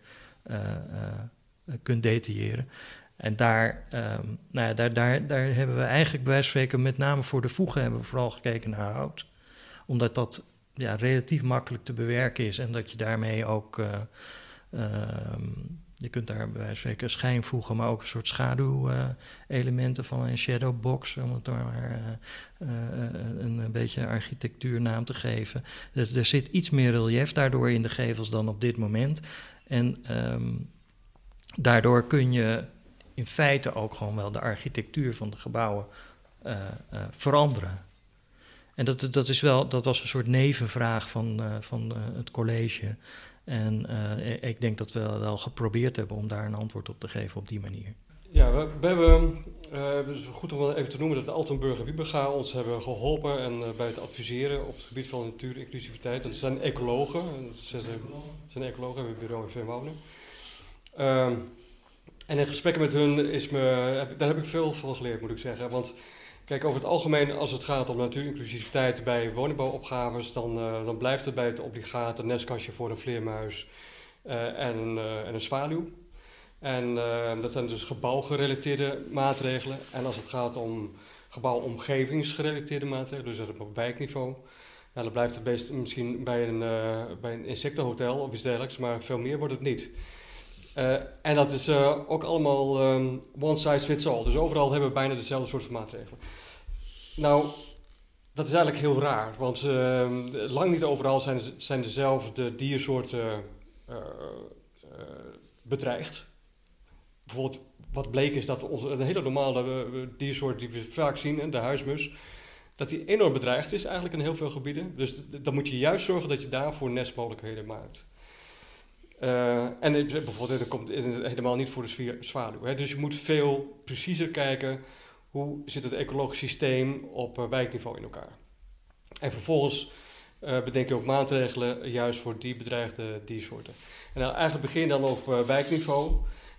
eh, kunt detailleren. En daar, um, nou ja, daar, daar, daar hebben we eigenlijk bij wijze van spreken met name voor de voegen hebben we vooral gekeken naar hout. Omdat dat ja, relatief makkelijk te bewerken is en dat je daarmee ook, um, je kunt daar bij spreken schijn voegen, maar ook een soort schaduwelementen van een shadowbox, om het maar uh, een, een beetje architectuurnaam te geven. Dus er zit iets meer relief daardoor in de gevels dan op dit moment. En um, daardoor kun je in feite ook gewoon wel de architectuur van de gebouwen uh, veranderen. En dat, dat, is wel, dat was een soort nevenvraag van, van het college. En ik denk dat we wel geprobeerd hebben om daar een antwoord op te geven op die manier. Ja, we, we hebben, het is goed om even te noemen dat de Altenburg en Wieberga ons hebben geholpen en bij het adviseren op het gebied van natuurinclusiviteit. Dat zijn ecologen, dat zijn ecologen, we hebben een bureau in Veenwonen. Um, en in gesprekken met hun is me, heb, daar heb ik veel van geleerd, moet ik zeggen. Want kijk, over het algemeen, als het gaat om natuurinclusiviteit bij woningbouwopgaves, dan, uh, dan blijft het bij het obligate nestkastje voor een vleermuis uh, en, uh, en, een zwaluw. En dat zijn dus gebouwgerelateerde maatregelen. En als het gaat om gebouwomgevingsgerelateerde maatregelen, dus op wijkniveau, dan blijft het misschien bij een, bij een insectenhotel of iets dergelijks, maar veel meer wordt het niet. Uh, en dat is uh, ook allemaal um, one size fits all. Dus overal hebben we bijna dezelfde soort maatregelen. Nou, dat is eigenlijk heel raar, want uh, lang niet overal zijn, zijn dezelfde diersoorten uh, bedreigd. Bijvoorbeeld, wat bleek is dat onze, een hele normale diersoort die we vaak zien, de huismus, dat die enorm bedreigd is eigenlijk in heel veel gebieden. Dus dan moet je juist zorgen dat je daarvoor nestmogelijkheden maakt. Uh, en bijvoorbeeld, dat komt helemaal niet voor de zwaluw. Hè. Dus je moet veel preciezer kijken hoe zit het ecologisch systeem op uh, wijkniveau in elkaar. En vervolgens uh, bedenk je ook maatregelen juist voor die bedreigde diersoorten. En dan eigenlijk begin je dan op wijkniveau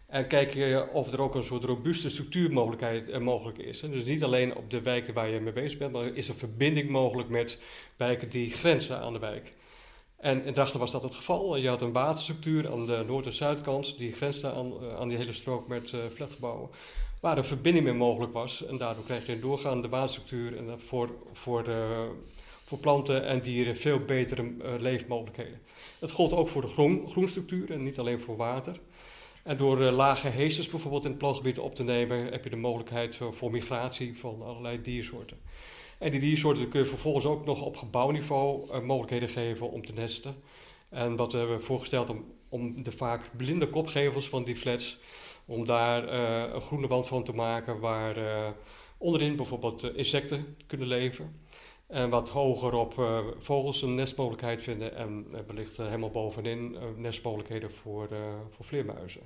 en kijk je of er ook een soort robuuste structuurmogelijkheid mogelijk is. Dus niet alleen op de wijken waar je mee bezig bent, maar is er verbinding mogelijk met wijken die grenzen aan de wijk. En in Drachten was dat het geval. Je had een waterstructuur aan de noord- en zuidkant, die grensde aan, eh, aan die hele strook met uh, flatgebouwen, waar een verbinding mee mogelijk was. En daardoor kreeg je een doorgaande waterstructuur en voor, voor, de, voor planten en dieren veel betere leefmogelijkheden. Dat gold ook voor de groen, groenstructuur en niet alleen voor water. En door lage heesters bijvoorbeeld in het ploogebied op te nemen, heb je de mogelijkheid voor migratie van allerlei diersoorten. En die diersoorten kun je vervolgens ook nog op gebouwniveau mogelijkheden geven om te nesten. En wat we hebben voorgesteld om, om de vaak blinde kopgevels van die flats, om daar een groene wand van te maken waar onderin bijvoorbeeld insecten kunnen leven. En wat hoger op vogels een nestmogelijkheid vinden en wellicht helemaal bovenin nestmogelijkheden voor, voor vleermuizen.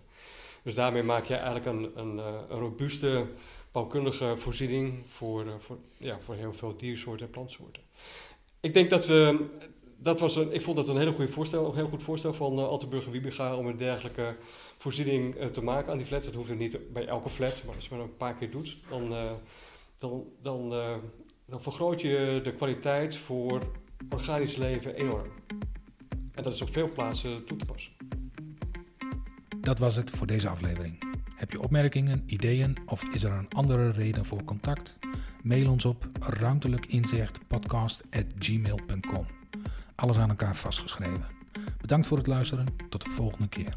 Dus daarmee maak je eigenlijk een, een, een robuuste bouwkundige voorziening voor, voor, ja, voor heel veel diersoorten en plantsoorten. Ik denk dat we, dat was een, ik vond dat een hele goede voorstel, een heel goed voorstel van Altenburger Wiebega om een dergelijke voorziening te maken aan die flats. Dat hoeft er niet bij elke flat, maar als je het een paar keer doet, dan, dan, dan dan vergroot je de kwaliteit voor organisch leven enorm. En dat is op veel plaatsen toe te passen. Dat was het voor deze aflevering. Heb je opmerkingen, ideeën of is er een andere reden voor contact? Mail ons op ruimtelijkinzichtpodcast.gmail.com. Alles aan elkaar vastgeschreven. Bedankt voor het luisteren. Tot de volgende keer.